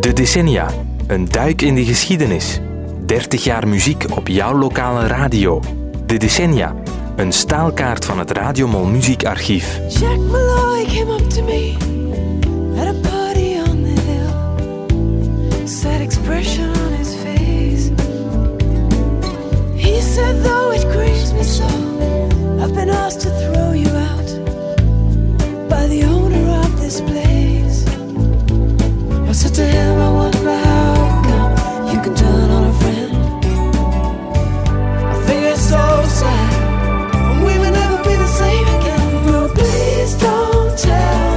De decennia. Een duik in de geschiedenis. 30 jaar muziek op jouw lokale radio. De decennia. Een staalkaart van het Radiomol muziekarchief. Jack Malloy came up to me at a party on the hill. Sad expression on his face. He said, though it grieves me so, I've been asked to throw you out by the owner of this place. Said to him, I wonder how come you can turn on a friend. I so sad. We will never be the same again. Please don't tell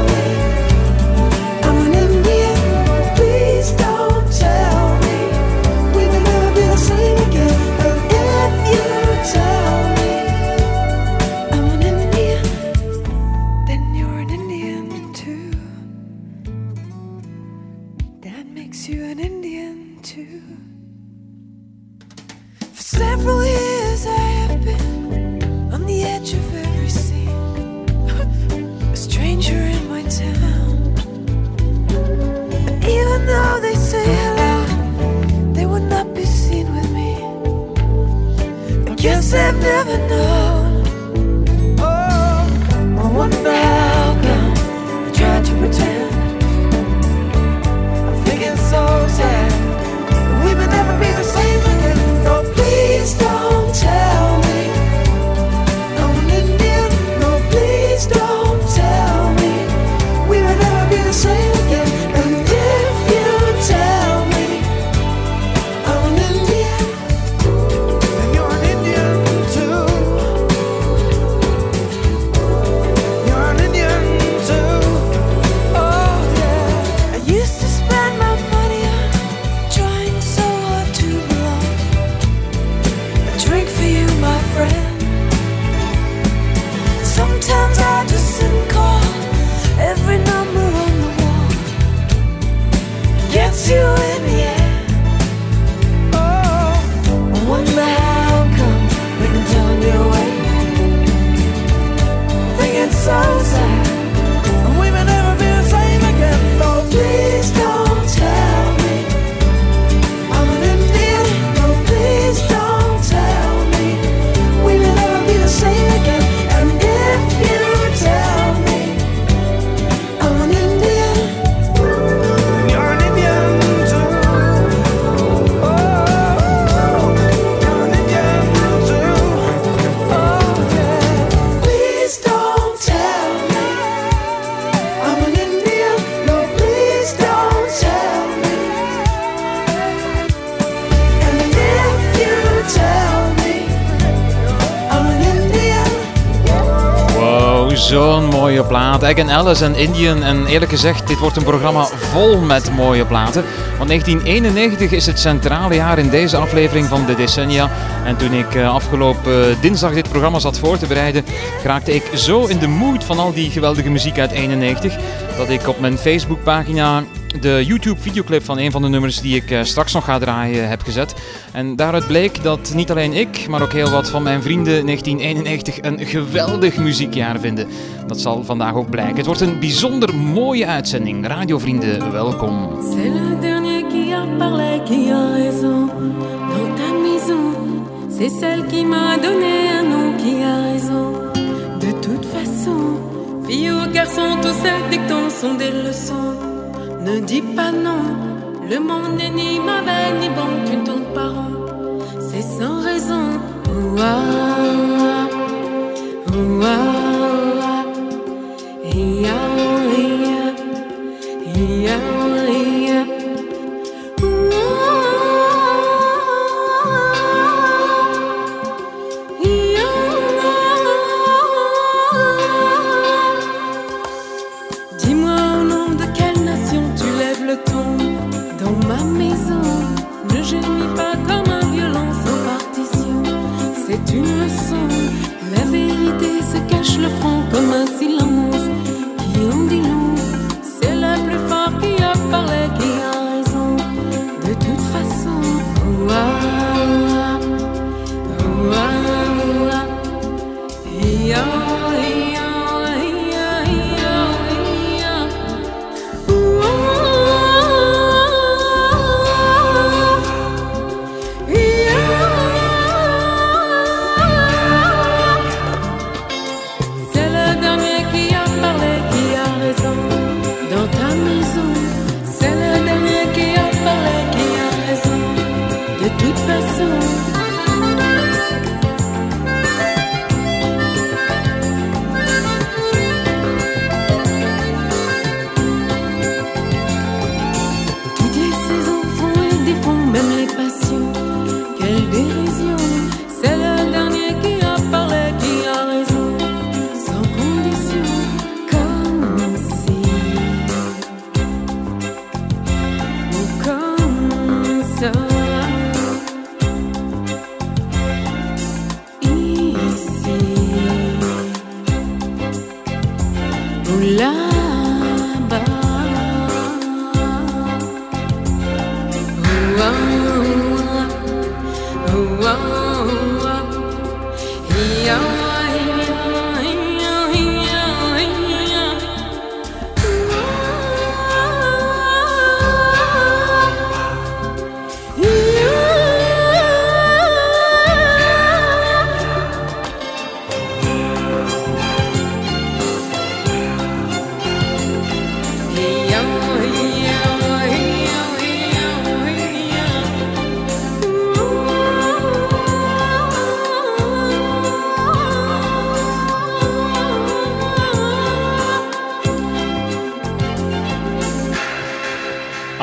Alice en Indian. En eerlijk gezegd, dit wordt een programma vol met mooie platen. Want 1991 is het centrale jaar in deze aflevering van de decennia. En toen ik eh, afgelopen dinsdag dit programma zat voor te bereiden, raakte ik zo in de mood van al die geweldige muziek uit 91 dat ik op mijn Facebookpagina de YouTube-videoclip van een van de nummers die ik eh, straks nog ga draaien heb gezet. En daaruit bleek dat niet alleen ik, maar ook heel wat van mijn vrienden 1991 een geweldig muziekjaar vinden. Dat zal vandaag ook blijken. Het wordt een bijzonder mooie uitzending. Radiovrienden, welkom. C'est le dernier qui a parlé, qui a raison dans ta maison. C'est celle qui m'a donné un nom, qui a raison. De toute façon, fille ou garçon, tous ces dictons sont des leçons. Ne dis pas non, le monde n'est ni mauvais ni bon, tu ne tournes pas rond. C'est sans raison. Ouah, ouah. Je le front comme un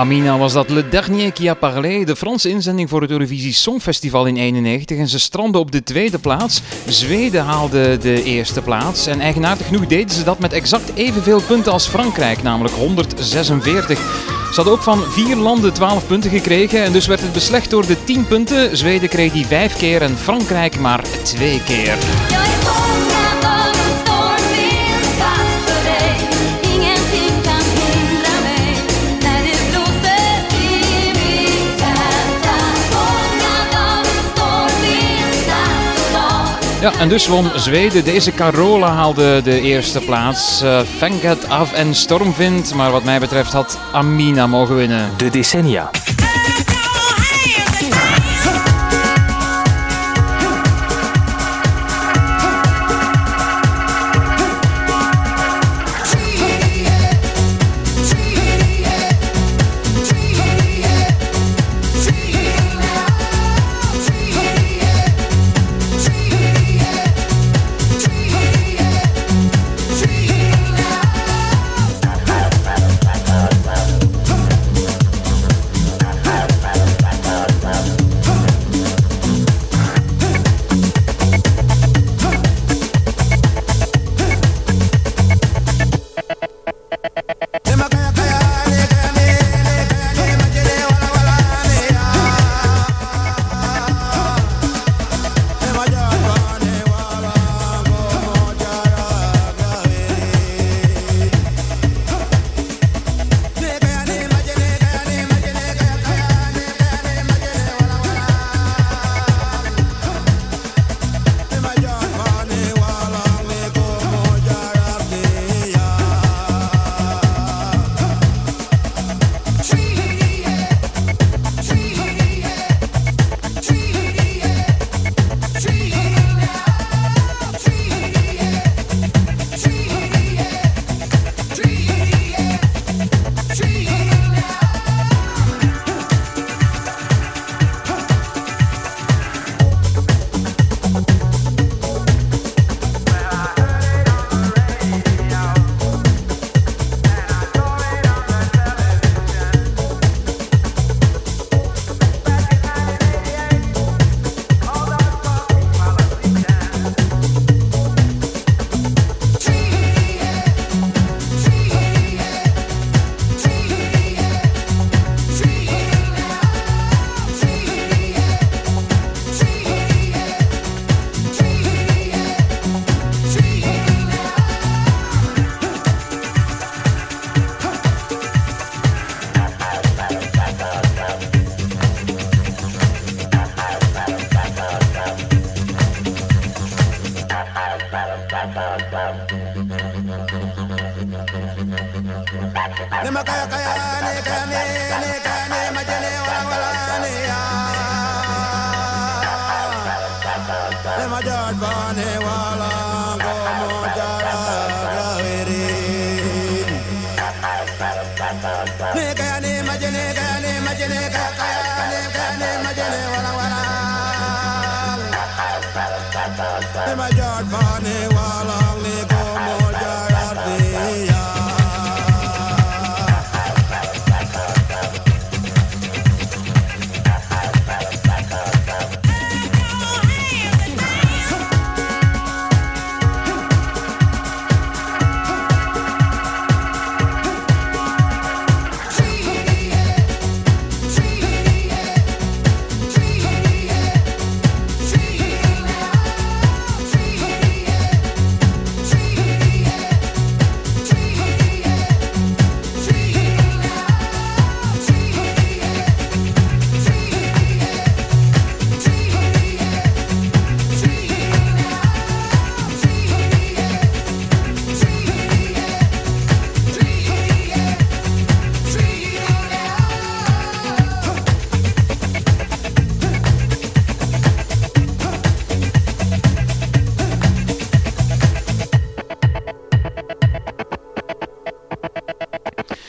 Amina was dat Le Dernier qui a parlé, de Franse inzending voor het Eurovisie Songfestival in 91. En ze strandde op de tweede plaats. Zweden haalde de eerste plaats. En eigenaardig genoeg deden ze dat met exact evenveel punten als Frankrijk, namelijk 146. Ze hadden ook van vier landen 12 punten gekregen. En dus werd het beslecht door de 10 punten. Zweden kreeg die vijf keer en Frankrijk maar twee keer. Ja, en dus won Zweden. Deze Carola haalde de eerste plaats. Uh, Fenget af en Stormvind. Maar wat mij betreft had Amina mogen winnen. De decennia.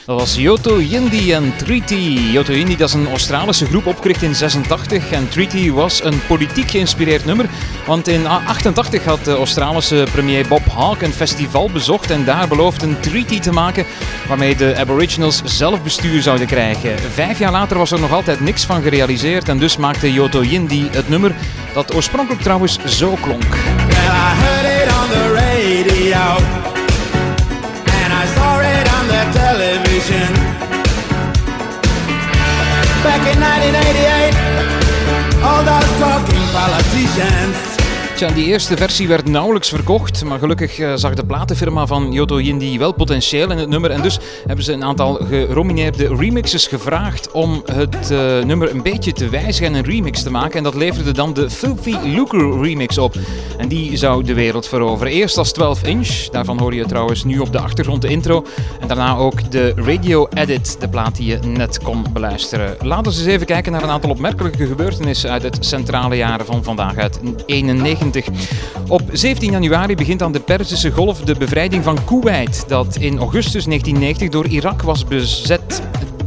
Dat was Yoto Yindi en Treaty. Yoto Yindi dat is een Australische groep opgericht in 86 en Treaty was een politiek geïnspireerd nummer. Want in 88 had de Australische premier Bob Hawke een festival bezocht en daar beloofde een treaty te maken waarmee de Aboriginals zelfbestuur zouden krijgen. Vijf jaar later was er nog altijd niks van gerealiseerd en dus maakte Yoto Yindi het nummer dat oorspronkelijk trouwens zo klonk. Back in 1988, all those talking politicians. Tja, die eerste versie werd nauwelijks verkocht, maar gelukkig uh, zag de platenfirma van Yoto Yindi wel potentieel in het nummer en dus hebben ze een aantal geromineerde remixes gevraagd om het uh, nummer een beetje te wijzigen en een remix te maken en dat leverde dan de Filthy Lucre remix op. En die zou de wereld veroveren. Eerst als 12 inch, daarvan hoor je trouwens nu op de achtergrond de intro en daarna ook de radio edit, de plaat die je net kon beluisteren. Laten we eens even kijken naar een aantal opmerkelijke gebeurtenissen uit het centrale jaren van vandaag uit 91. Op 17 januari begint aan de Perzische Golf de bevrijding van Kuwait, dat in augustus 1990 door Irak was bezet.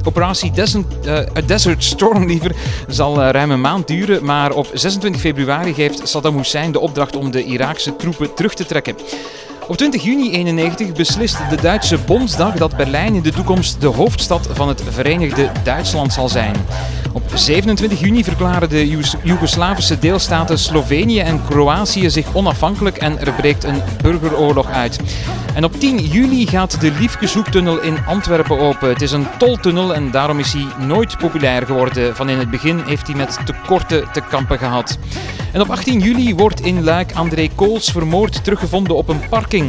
Operatie Desert, uh, Desert Storm liever zal uh, ruim een maand duren, maar op 26 februari geeft Saddam Hussein de opdracht om de Iraakse troepen terug te trekken. Op 20 juni 1991 beslist de Duitse Bondsdag dat Berlijn in de toekomst de hoofdstad van het Verenigde Duitsland zal zijn. Op 27 juni verklaren de Joegoslavische deelstaten Slovenië en Kroatië zich onafhankelijk en er breekt een burgeroorlog uit. En op 10 juli gaat de Liefkeshoektunnel in Antwerpen open. Het is een toltunnel en daarom is hij nooit populair geworden. Van in het begin heeft hij met tekorten te kampen gehad. En op 18 juli wordt in Luik André Kools vermoord teruggevonden op een parking.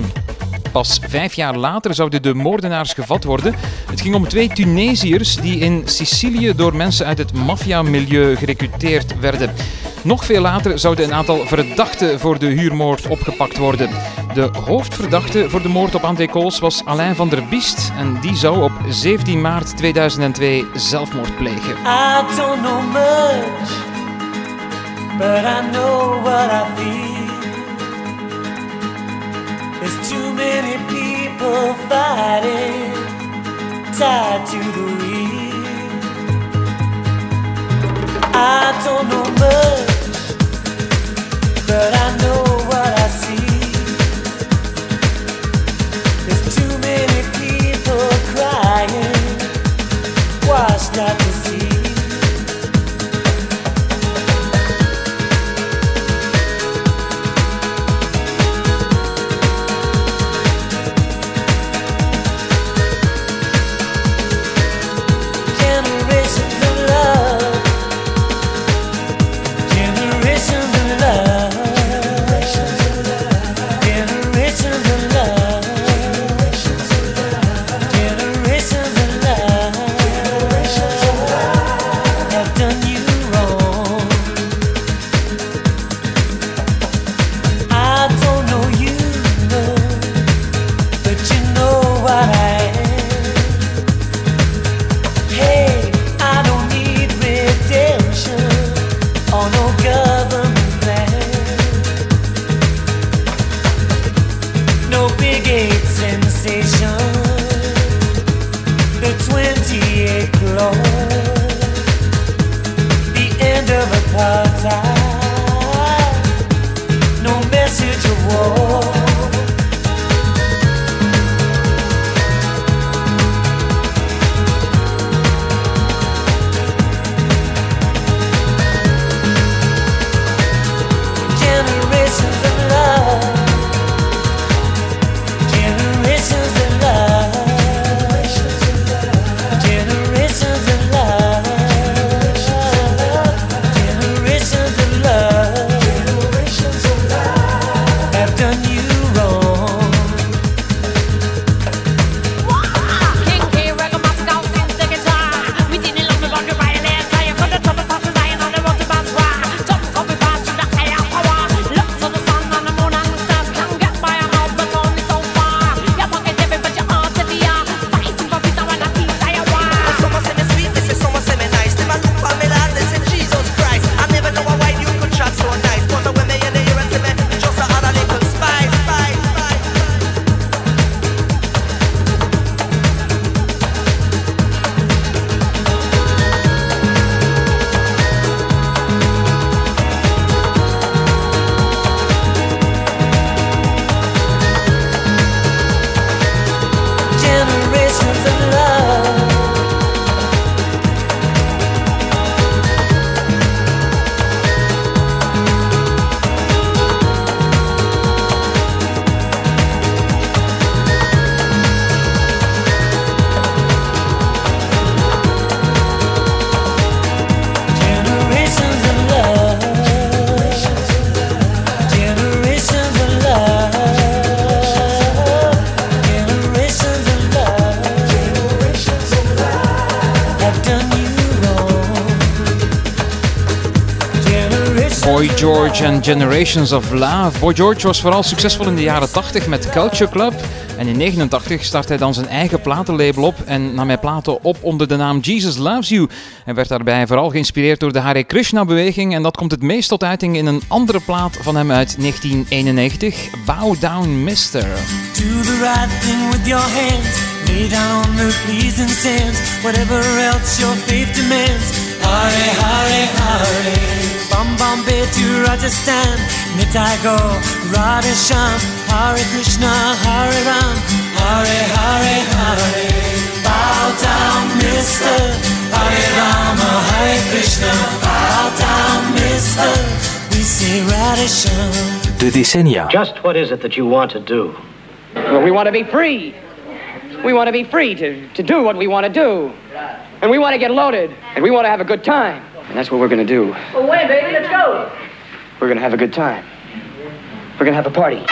Pas vijf jaar later zouden de moordenaars gevat worden. Het ging om twee Tunesiërs die in Sicilië door mensen uit het maffiamilieu gerecruiteerd werden. Nog veel later zouden een aantal verdachten voor de huurmoord opgepakt worden. De hoofdverdachte voor de moord op André Kools was Alain van der Biest en die zou op 17 maart 2002 zelfmoord plegen. I don't know. There's too many people fighting, tied to the wheel. I don't know much, but I know what I see. There's too many people crying, washed out to sea. George en Generations of Love. Boy George was vooral succesvol in de jaren 80 met Culture Club. En in 89 startte hij dan zijn eigen platenlabel op en nam hij platen op onder de naam Jesus Loves You. Hij werd daarbij vooral geïnspireerd door de Hare Krishna-beweging en dat komt het meest tot uiting in een andere plaat van hem uit 1991, Bow Down Mister. Do the right thing with your hands, lay down the pleasing sands, whatever else your faith demands. Hare Hare Hare. From Bombay to Rajasthan, Nitai go, Radha Sham, Hare Krishna, Hare Ram, Hare Hare Hare. Bow down, Mister, Hare Rama, Hare Krishna, bow down, Mister. We say Radha Sham. De decennia. Just what is it that you want to do? Well, we want to be free. We want to be free to, to do what we want to do. And we want to get loaded. And we want to have a good time. And that's what we're going to do. Well, when, baby? Let's go. We're going to have a good time. We're going to have a party.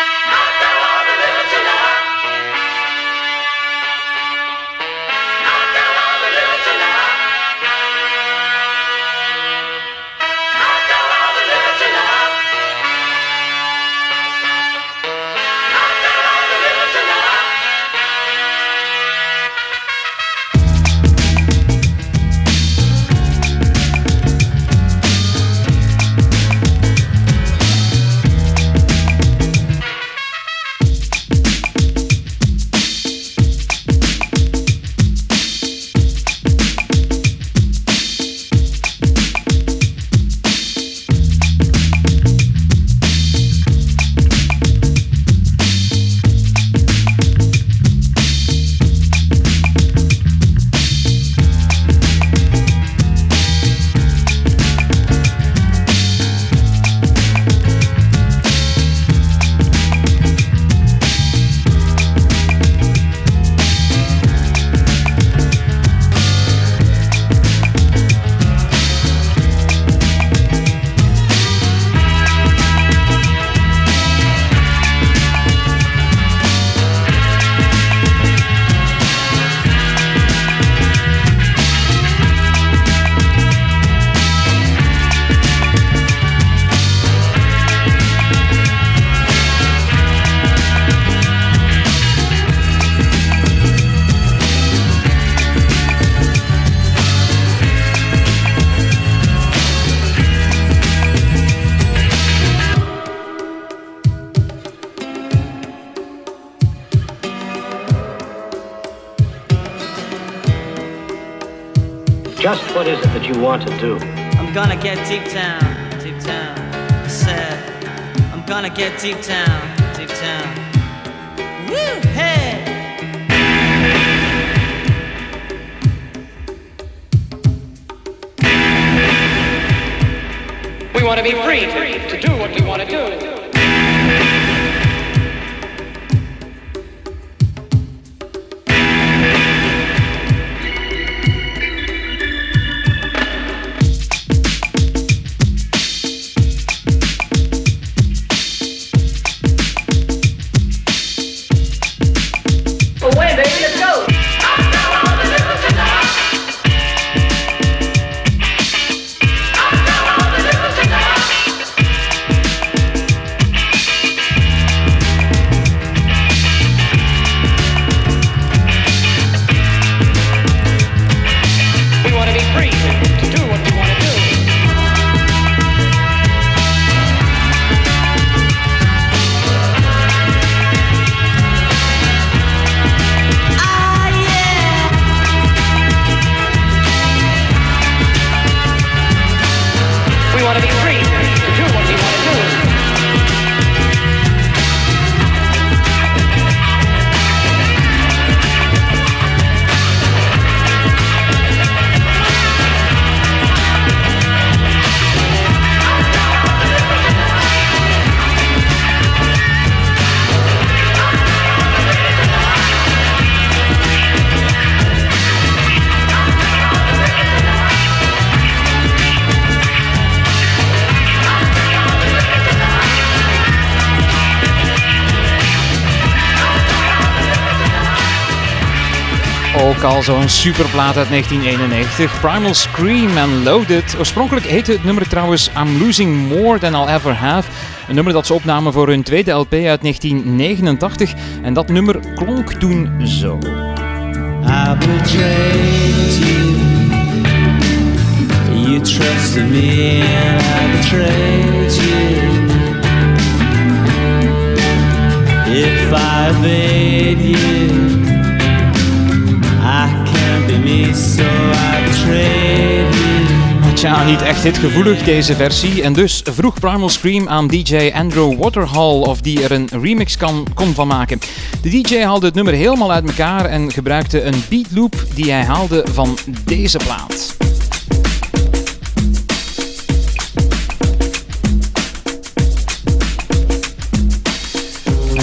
Want to do? I'm gonna get deep down, deep down. I said, I'm gonna get deep down, deep down. Woo, hey! We want to be free al, zo'n superplaat uit 1991. Primal Scream and Loaded. Oorspronkelijk heette het nummer trouwens I'm Losing More Than I'll Ever Have. Een nummer dat ze opnamen voor hun tweede LP uit 1989. En dat nummer klonk toen zo. You. You me you. If I obeyed you, Tja, niet echt hitgevoelig deze versie. En dus vroeg Primal Scream aan DJ Andrew Waterhall of die er een remix kan, kon van maken. De DJ haalde het nummer helemaal uit elkaar en gebruikte een beatloop die hij haalde van deze plaat.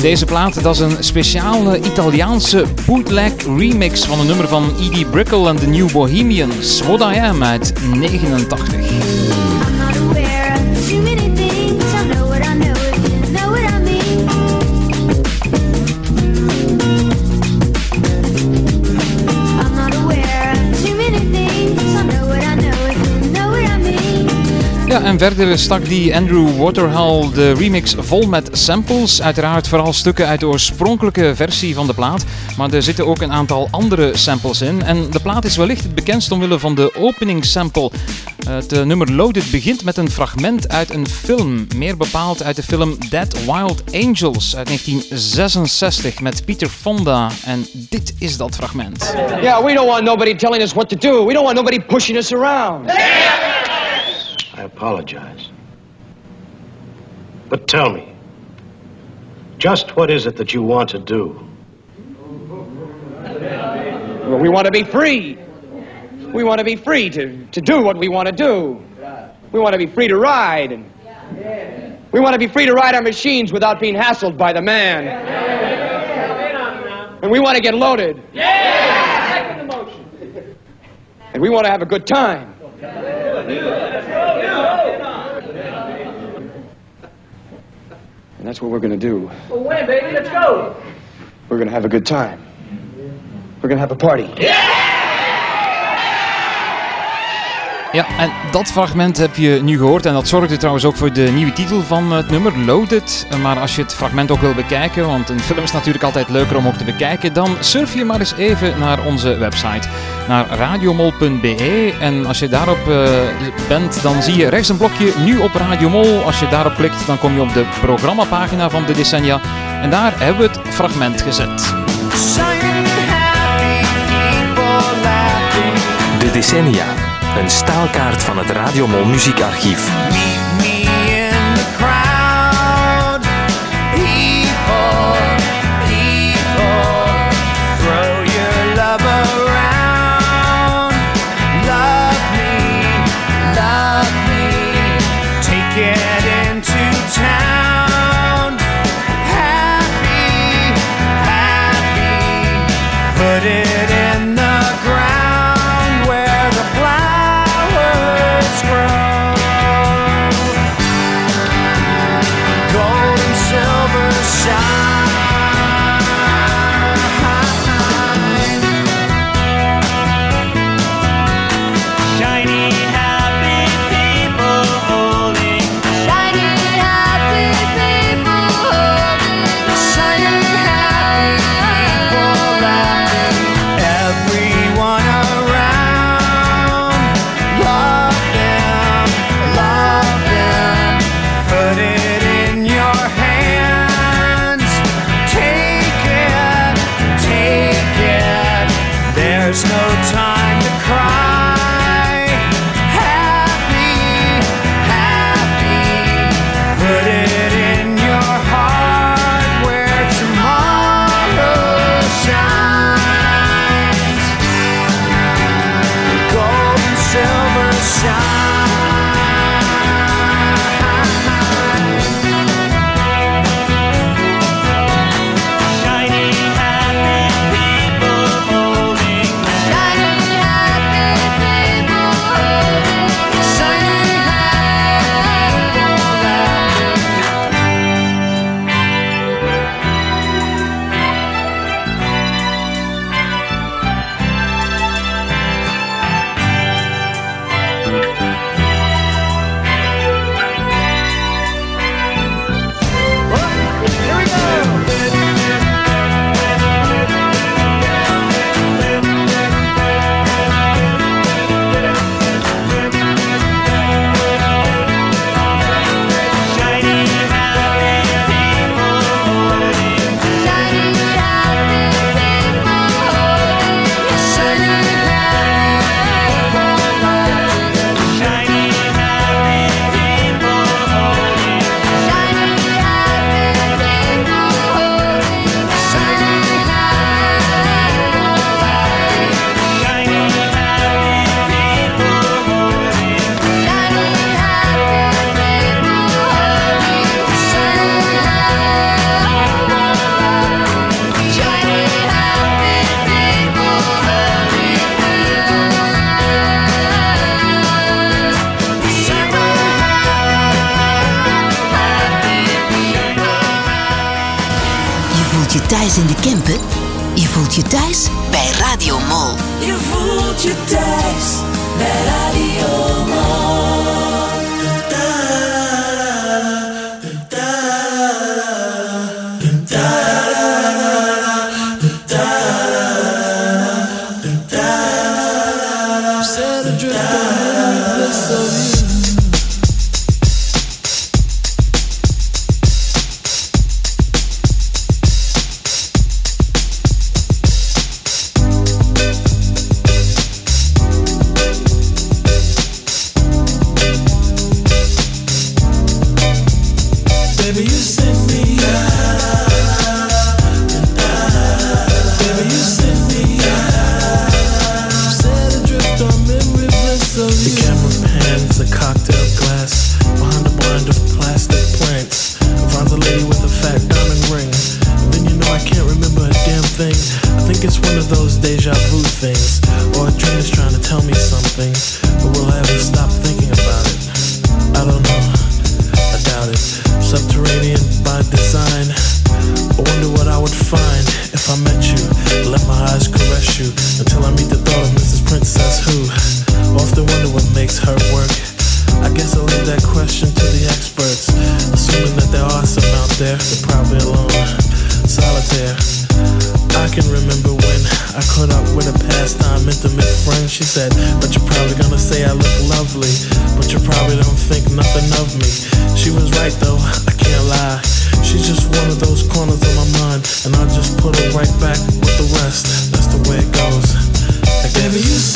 Deze plaat is een speciale Italiaanse bootleg remix van een nummer van Edie Brickle en The New Bohemians. What I Am uit 89. Ja, en verder stak die Andrew Waterhall de remix vol met samples. Uiteraard vooral stukken uit de oorspronkelijke versie van de plaat. Maar er zitten ook een aantal andere samples in. En de plaat is wellicht het bekendst omwille van de openingssample. Het eh, nummer Loaded begint met een fragment uit een film. Meer bepaald uit de film Dead Wild Angels uit 1966 met Peter Fonda. En dit is dat fragment. Yeah, we don't want nobody telling us what to do. We don't want nobody pushing us around. Apologize. But tell me, just what is it that you want to do? Well, we want to be free. We want to be free to, to do what we want to do. We want to be free to ride. And we want to be free to ride our machines without being hassled by the man. And we want to get loaded. And we want to have a good time. That's what we're going to do. Well, when, baby? Let's go. We're going to have a good time. We're going to have a party. Ja, en dat fragment heb je nu gehoord en dat zorgde trouwens ook voor de nieuwe titel van het nummer, Loaded. Maar als je het fragment ook wil bekijken, want een film is natuurlijk altijd leuker om ook te bekijken, dan surf je maar eens even naar onze website, naar radiomol.be. En als je daarop eh, bent, dan zie je rechts een blokje Nu op Radio Mol. Als je daarop klikt, dan kom je op de programmapagina van de decennia. En daar hebben we het fragment gezet. De decennia. Een staalkaart van het Radiomol muziekarchief. je thuis in de Kempen? Je voelt je thuis bij Radio Mol. Je voelt je thuis bij Radio Mol. Whenever you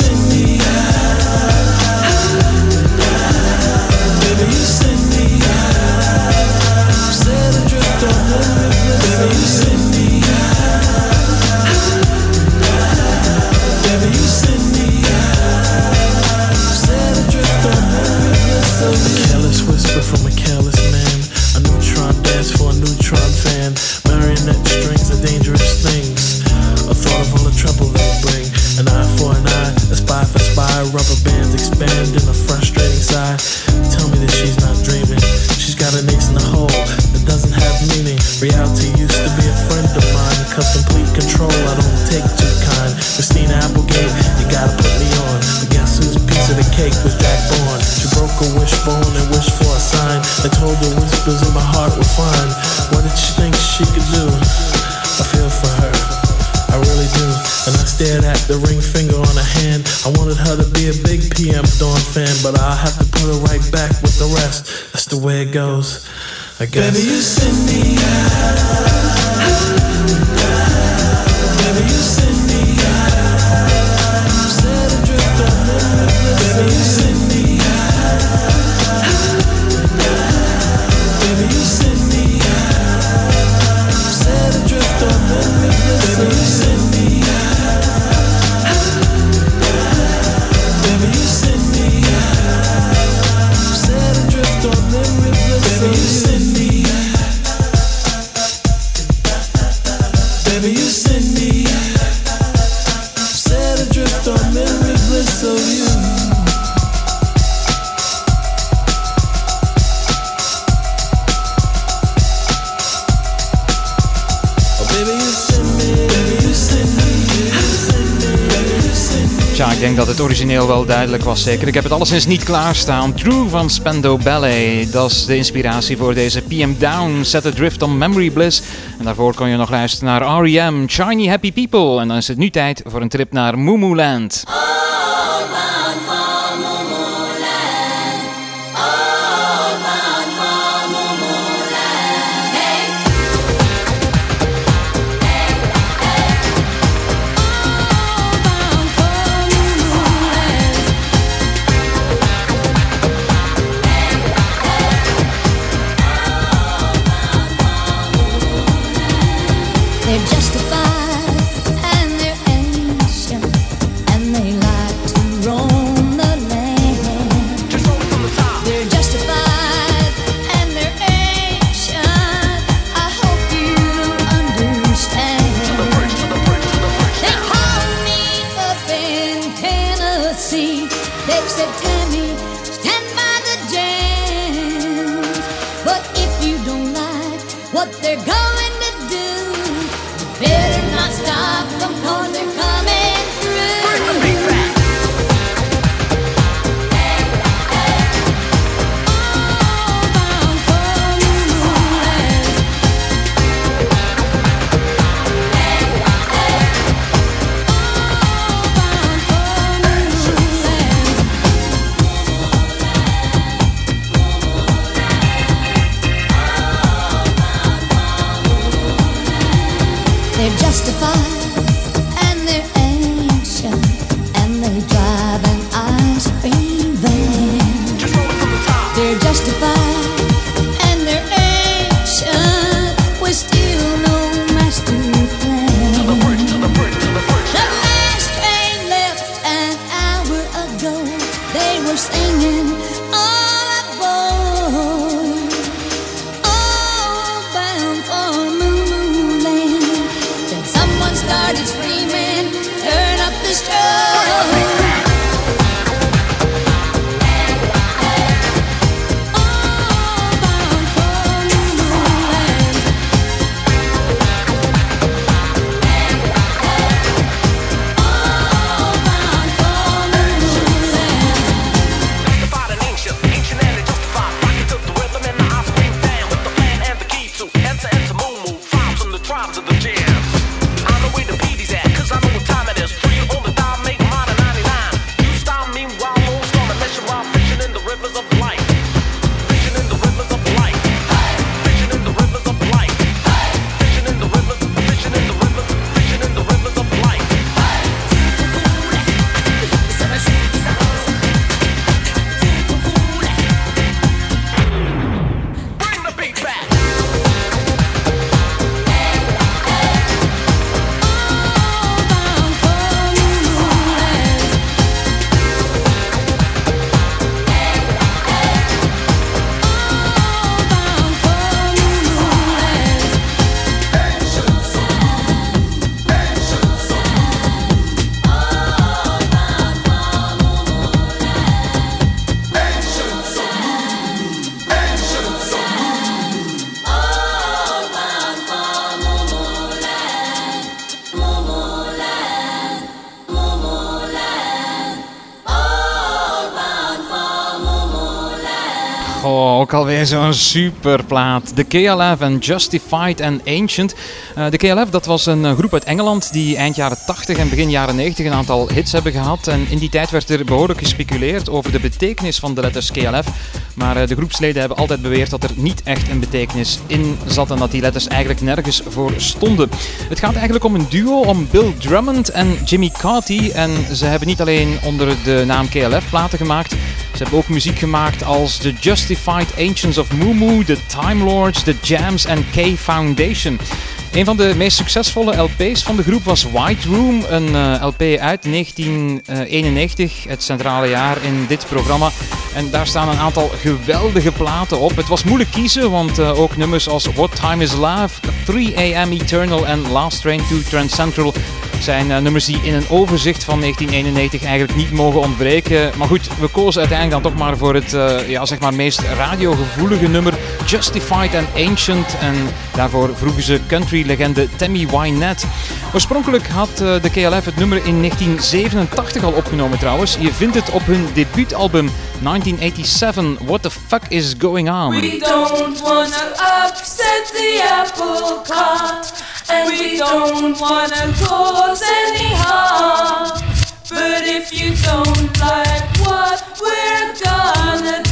ja, ik denk dat het origineel wel duidelijk was, zeker. Ik heb het alleszins niet klaarstaan. True van Spendo Ballet, dat is de inspiratie voor deze PM Down, Set a Drift on Memory Bliss. En daarvoor kon je nog luisteren naar R.E.M., Shiny Happy People. En dan is het nu tijd voor een trip naar Moomoo Land. Oh, ook alweer zo'n superplaat. De KLF en Justified and Ancient. Eh, de KLF dat was een eh, groep uit Engeland die eind jaren 80 en begin jaren 90 een aantal hits hebben gehad. En in die tijd werd er behoorlijk gespeculeerd over de betekenis van de letters KLF. Maar eh, de groepsleden hebben altijd beweerd dat er niet echt een betekenis in zat en dat die letters eigenlijk nergens voor stonden. Het gaat eigenlijk om een duo, om Bill Drummond en Jimmy Cauty. En ze hebben niet alleen onder de naam KLF platen gemaakt, ze hebben ook muziek gemaakt als The Justified Ancients of Moo The Time Lords, The Jams en K Foundation. Een van de meest succesvolle LP's van de groep was White Room, een eh, LP uit 1991, het centrale jaar in dit programma. En daar staan een aantal geweldige platen op. Het was moeilijk kiezen, want eh, ook nummers als What Time Is Love, 3 AM Eternal en Last Train to Trans Central zijn eh, nummers die in een overzicht van 1991 eigenlijk niet mogen ontbreken. Maar goed, we kozen uiteindelijk dan toch maar voor het ja, zeg maar meest radiogevoelige nummer Justified and Ancient. En daarvoor vroegen ze country-legende Tammy Wynette. Oorspronkelijk had eh, de KLF het nummer in 1987 al opgenomen trouwens. Je vindt het op hun debuutalbum 1987, What the Fuck Is Going On. We don't wanna upset the apple cart, and we don't wanna cause any harm. But if you don't like what we're gonna do,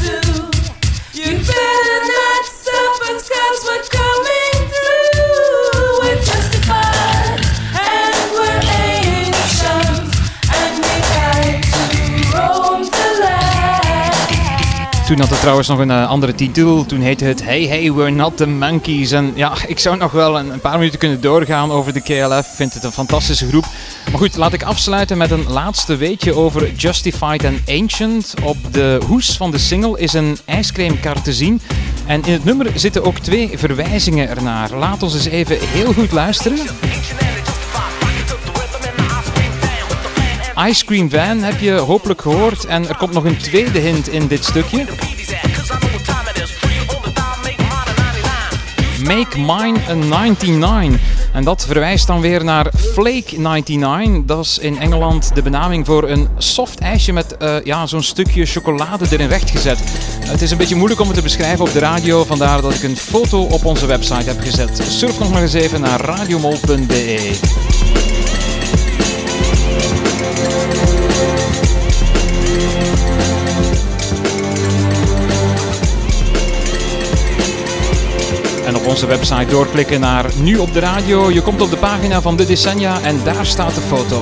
Toen had het trouwens nog een eh, andere titel. Toen heette het Hey Hey We're Not The Monkeys. En ja, ik zou nog wel een, paar minuten kunnen doorgaan over de KLF. Ik vind het een fantastische groep. Maar goed, laat ik afsluiten met een laatste weetje over Justified and Ancient. Op de hoes van de single is een ijscreamkar te zien. En in het nummer zitten ook twee verwijzingen ernaar. Laat ons eens even heel goed luisteren. Ice Cream Van heb je hopelijk gehoord. En er komt nog een tweede hint in dit stukje. Make Mine a 99. En dat verwijst dan weer naar Flake 99. Dat is in Engeland de benaming voor een soft ijsje met eh, ja, zo'n stukje chocolade erin rechtgezet. Het is een beetje moeilijk om het te beschrijven op de radio, vandaar dat ik een foto op onze website heb gezet. Surf nog maar eens even naar radiomol.be. onze website doorklikken naar Nu op de radio. Je komt op de pagina van de decennia en daar staat de foto.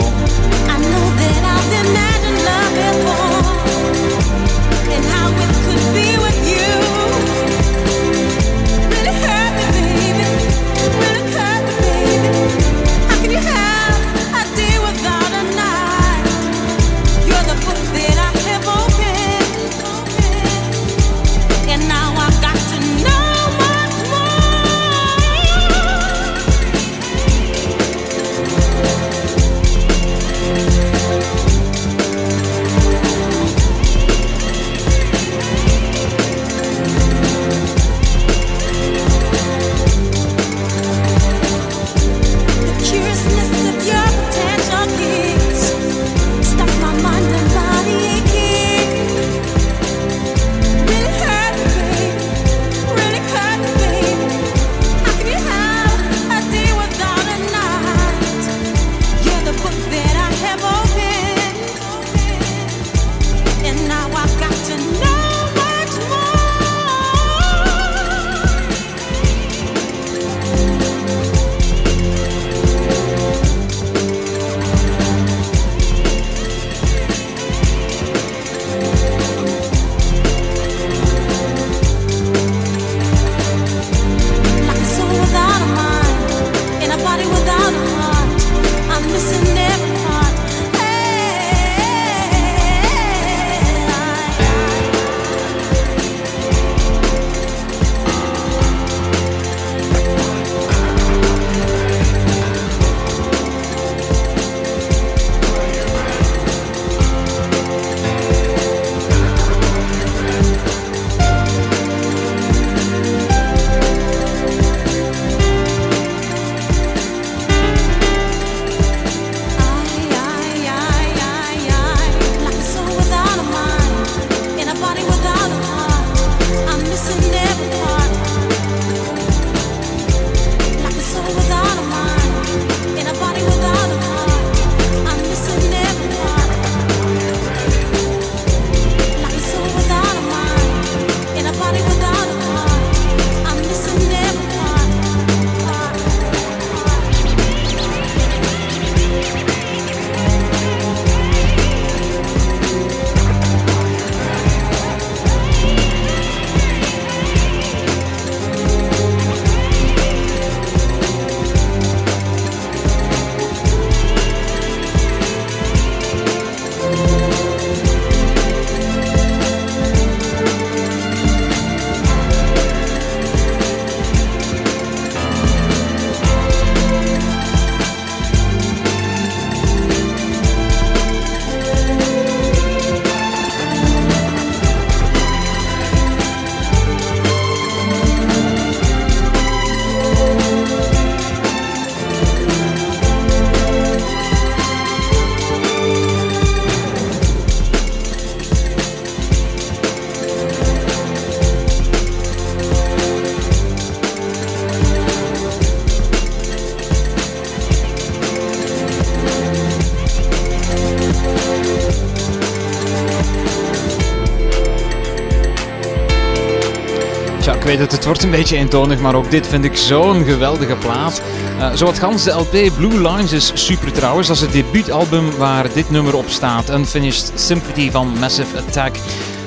Het, het wordt een beetje eentonig, maar ook dit vind ik zo'n geweldige plaat. Uh, zowat gans de LP Blue Lines is super trouwens. Dat is het debuutalbum waar dit nummer op staat. Unfinished Sympathy van Massive Attack.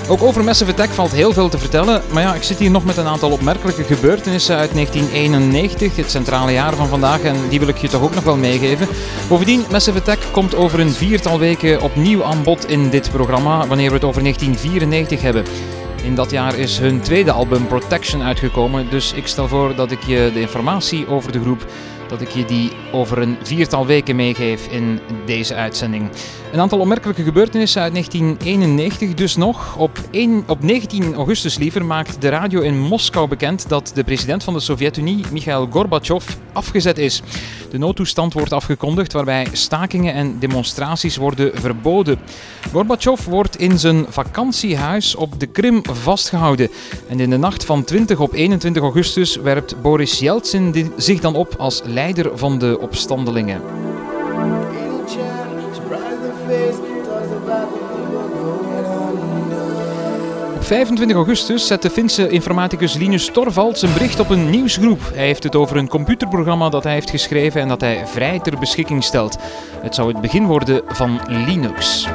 Ook over Massive Attack valt heel veel te vertellen, maar ja, ik zit hier nog met een aantal opmerkelijke gebeurtenissen uit 1991, het centrale jaar van vandaag, en die wil ik je toch ook nog wel meegeven. Bovendien, Massive Attack komt over een viertal weken opnieuw aan bod in dit programma, wanneer we het over 1994 hebben. In dat jaar is hun tweede album Protection uitgekomen, dus ik stel voor dat ik je de informatie over de groep dat ik je die over een viertal weken meegeef in deze uitzending. Een aantal opmerkelijke gebeurtenissen uit 1991 dus nog. Op, 1, op 19 augustus liever maakt de radio in Moskou bekend dat de president van de Sovjet-Unie, Mikhail Gorbachev, afgezet is. De noodtoestand wordt afgekondigd waarbij stakingen en demonstraties worden verboden. Gorbachev wordt in zijn vakantiehuis op de Krim vastgehouden. En in de nacht van 20 op 21 augustus werpt Boris Yeltsin zich dan op als leider van de opstandelingen. 25 augustus zet de Finse informaticus Linus Torvalds een bericht op een nieuwsgroep. Hij heeft het over een computerprogramma dat hij heeft geschreven en dat hij vrij ter beschikking stelt. Het zou het begin worden van Linux.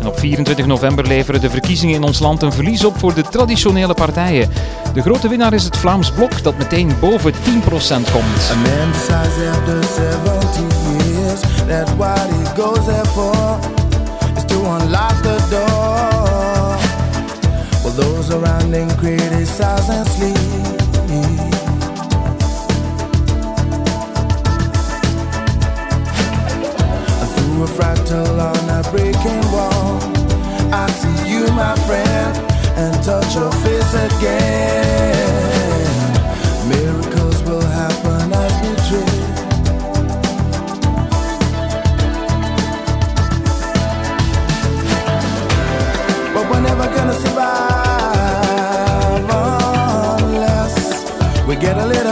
En op 24 november leveren de verkiezingen in ons land een verlies op voor de traditionele partijen. De grote winnaar is het Vlaams Blok dat meteen boven 10% komt. To unlock the door. While those around him criticize and sleep. Through a fractal on a breaking wall, I see you, my friend, and touch your face again. Miracles will happen as we dream. We're never gonna survive unless we get a little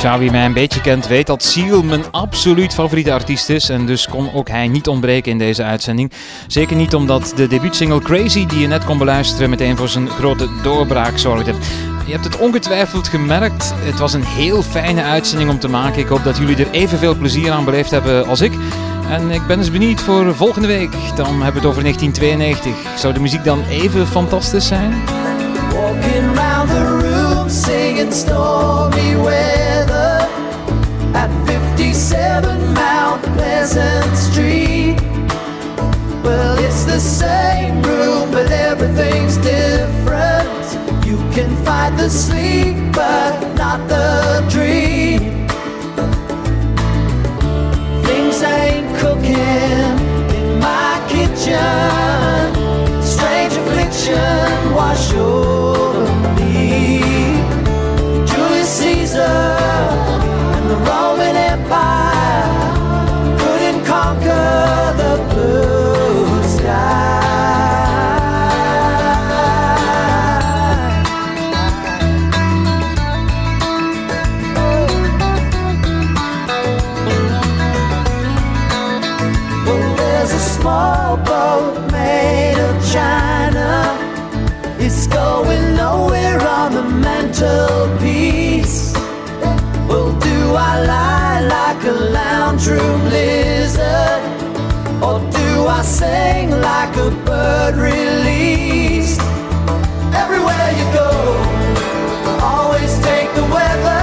Tja, wie mij een beetje kent weet dat Seal mijn absoluut favoriete artiest is. En dus kon ook hij niet ontbreken in deze uitzending. Zeker niet omdat de debuutsingle Crazy, die je net kon beluisteren, meteen voor zijn grote doorbraak zorgde. Je hebt het ongetwijfeld gemerkt. Het was een heel fijne uitzending om te maken. Ik hoop dat jullie er evenveel plezier aan beleefd hebben als ik. En ik ben dus benieuwd voor volgende week. Dan hebben we het over 1992. Zou de muziek dan even fantastisch zijn? Walking round the room singing stormy weather at 57 Mount Pleasant Street. Well, it's the same room, but everything's different. You can fight the sleep, but not the dream. Things ain't cooking in my kitchen. Strange affliction wash over Empire couldn't conquer the blue sky. Well, there's a small boat made of china. It's going nowhere on the mantelpiece. I sing like a bird released? Everywhere you go, always take the weather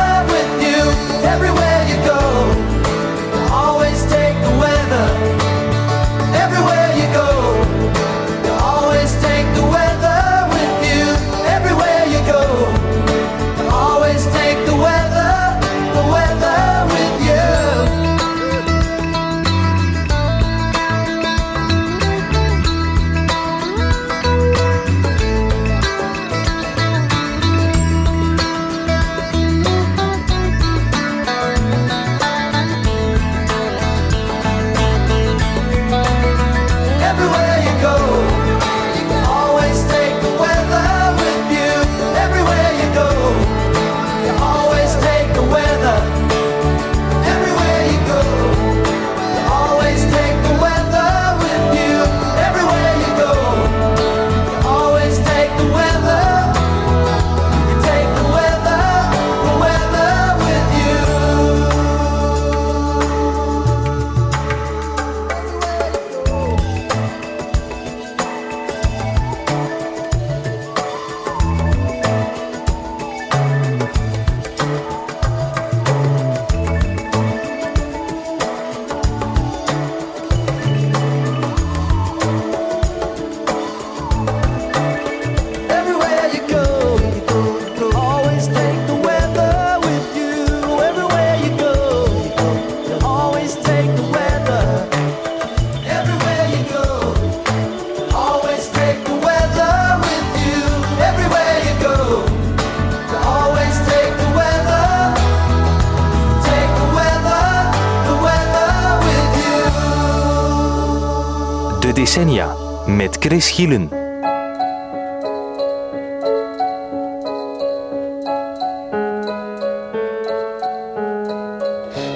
Chris.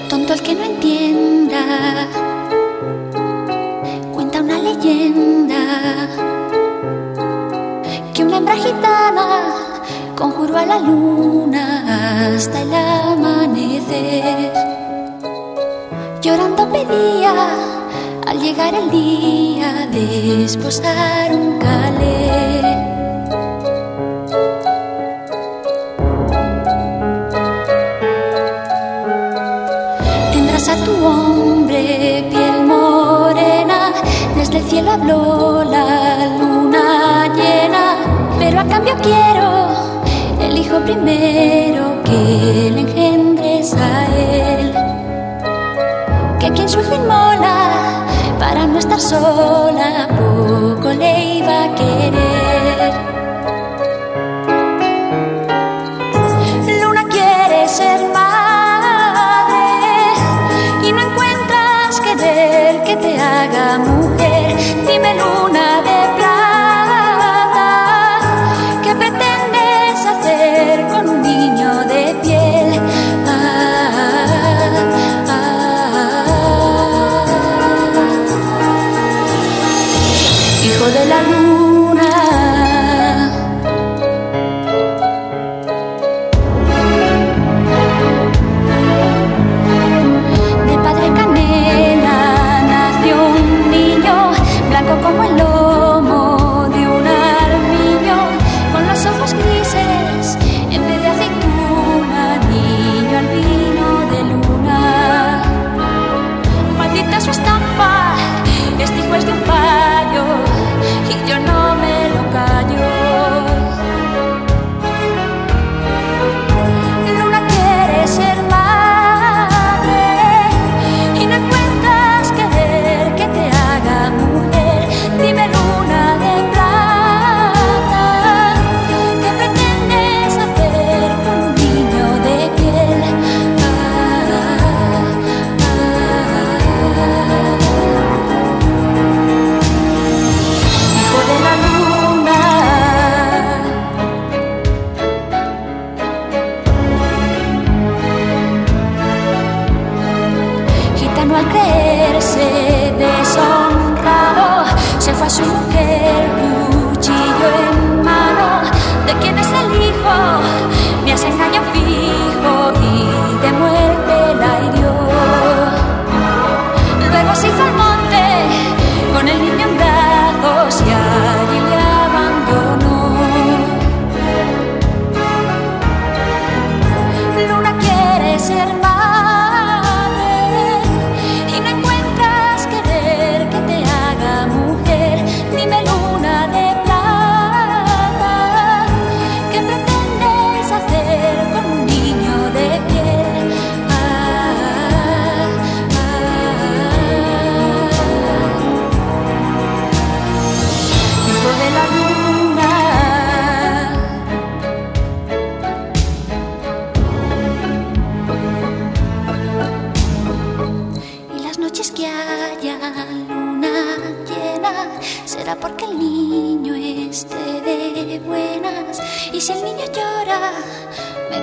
Tonto el que no entienda. Cuenta una leyenda que una hembra gitana conjuró a la luna hasta el amanecer. Llorando pedía al llegar el día de esposar un calé. Tendrás a tu hombre piel morena, desde el cielo habló la luna llena, pero a cambio quiero el hijo primero que le engendres a él. Que quien su hijo no estar sola, poco le iba a querer.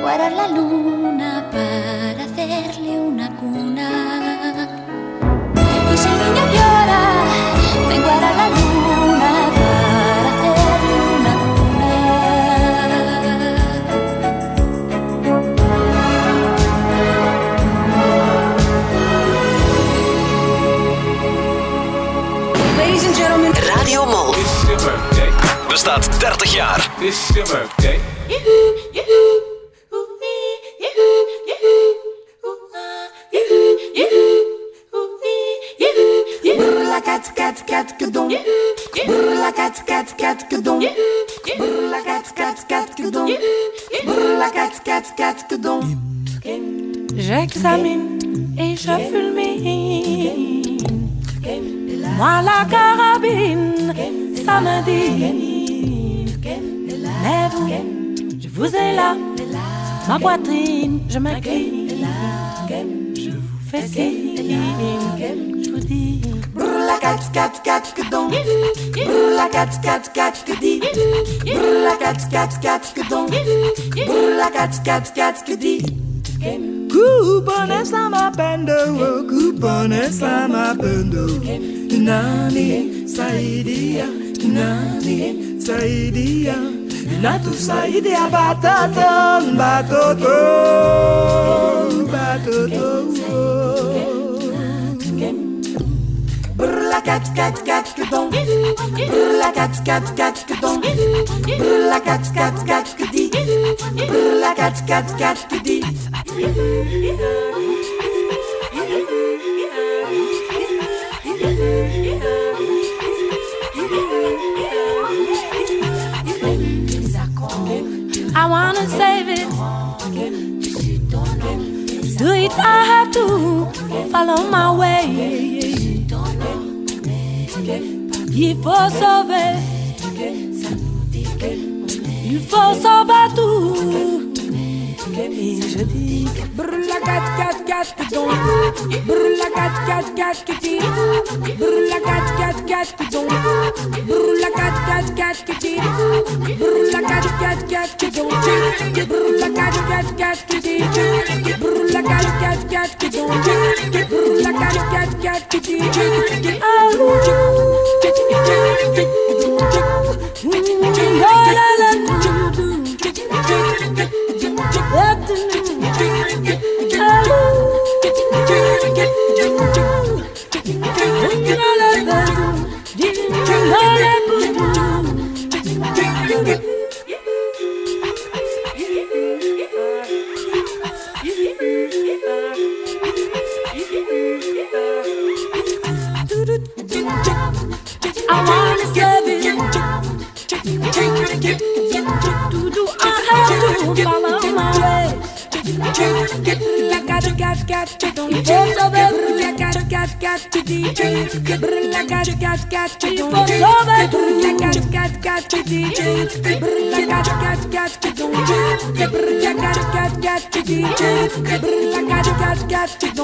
Guarda la luna para hacerle una cuna. Y si el niño llora, me guarda la luna para hacerle una cuna. Ladies and gentlemen. Radio Mol. Bestaat 30 jaar. This is your birthday. Et je fulmine. Moi la carabine, ça dit. Mais vous, je vous ai là, ma poitrine, je m'incline. Je vous fais signe, je vous dis. Brrrla cat cat cat kadon. Brrrla cat cat cat kadi. Brrrla cat cat cat kadon. Brrrla cat cat cat kadi. Coupones pesa mapendo, ni nani saidia, na nani saidia, inatusaidia batoto, batoto, batoto. Cat cat cat que don la cat cat cat que don la cat cat cat que dit la cat cat cat que dit follow my way. Il faut sauver. Il faut sauver cat gasketon. Brûle cat cat gasketon. Brûle cat cat gasketon. Brûle cat cat gasketon. Brûle cat cat gasketon. Brûle cat cat gasketon. Brûle cat cat gasketon. Brûle cat cat gasketon. Oh, la la la. Cat cat cat to don't hold over. La cat cat cat to DJ. La cat cat cat to don't La cat cat cat to DJ. La cat cat cat to don't La cat cat cat to DJ. La cat cat cat to